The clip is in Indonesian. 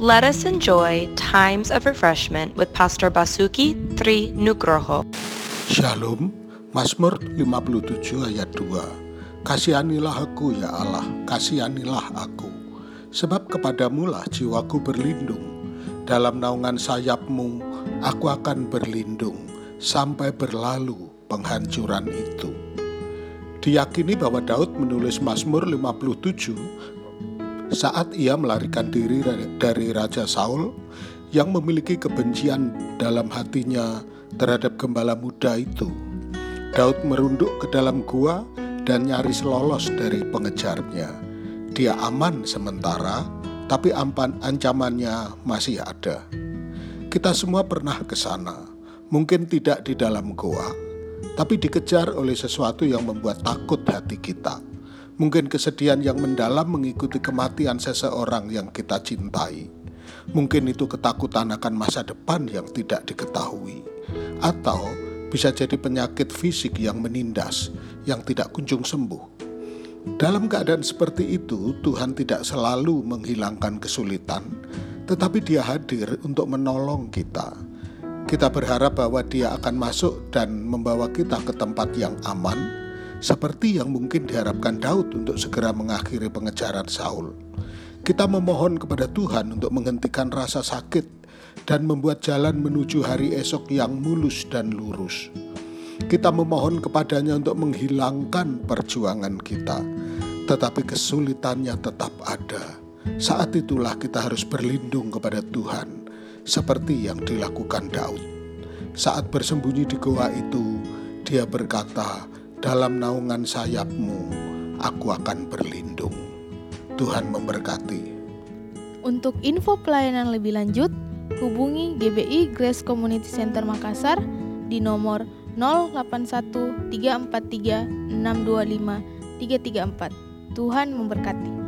Let us enjoy times of refreshment with Pastor Basuki Tri Nugroho. Shalom, Mazmur 57 ayat 2. Kasihanilah aku ya Allah, kasihanilah aku. Sebab kepadamu lah jiwaku berlindung. Dalam naungan sayapmu, aku akan berlindung sampai berlalu penghancuran itu. Diyakini bahwa Daud menulis Mazmur 57 saat ia melarikan diri dari Raja Saul yang memiliki kebencian dalam hatinya terhadap gembala muda itu. Daud merunduk ke dalam gua dan nyaris lolos dari pengejarnya. Dia aman sementara, tapi ampan ancamannya masih ada. Kita semua pernah ke sana, mungkin tidak di dalam gua, tapi dikejar oleh sesuatu yang membuat takut hati kita Mungkin kesedihan yang mendalam mengikuti kematian seseorang yang kita cintai. Mungkin itu ketakutan akan masa depan yang tidak diketahui. Atau bisa jadi penyakit fisik yang menindas, yang tidak kunjung sembuh. Dalam keadaan seperti itu, Tuhan tidak selalu menghilangkan kesulitan, tetapi Dia hadir untuk menolong kita. Kita berharap bahwa Dia akan masuk dan membawa kita ke tempat yang aman, seperti yang mungkin diharapkan Daud untuk segera mengakhiri pengejaran Saul. Kita memohon kepada Tuhan untuk menghentikan rasa sakit dan membuat jalan menuju hari esok yang mulus dan lurus. Kita memohon kepadanya untuk menghilangkan perjuangan kita, tetapi kesulitannya tetap ada. Saat itulah kita harus berlindung kepada Tuhan, seperti yang dilakukan Daud. Saat bersembunyi di goa itu, dia berkata, dalam naungan sayapmu aku akan berlindung. Tuhan memberkati. Untuk info pelayanan lebih lanjut, hubungi GBI Grace Community Center Makassar di nomor 081 343 625 334. Tuhan memberkati.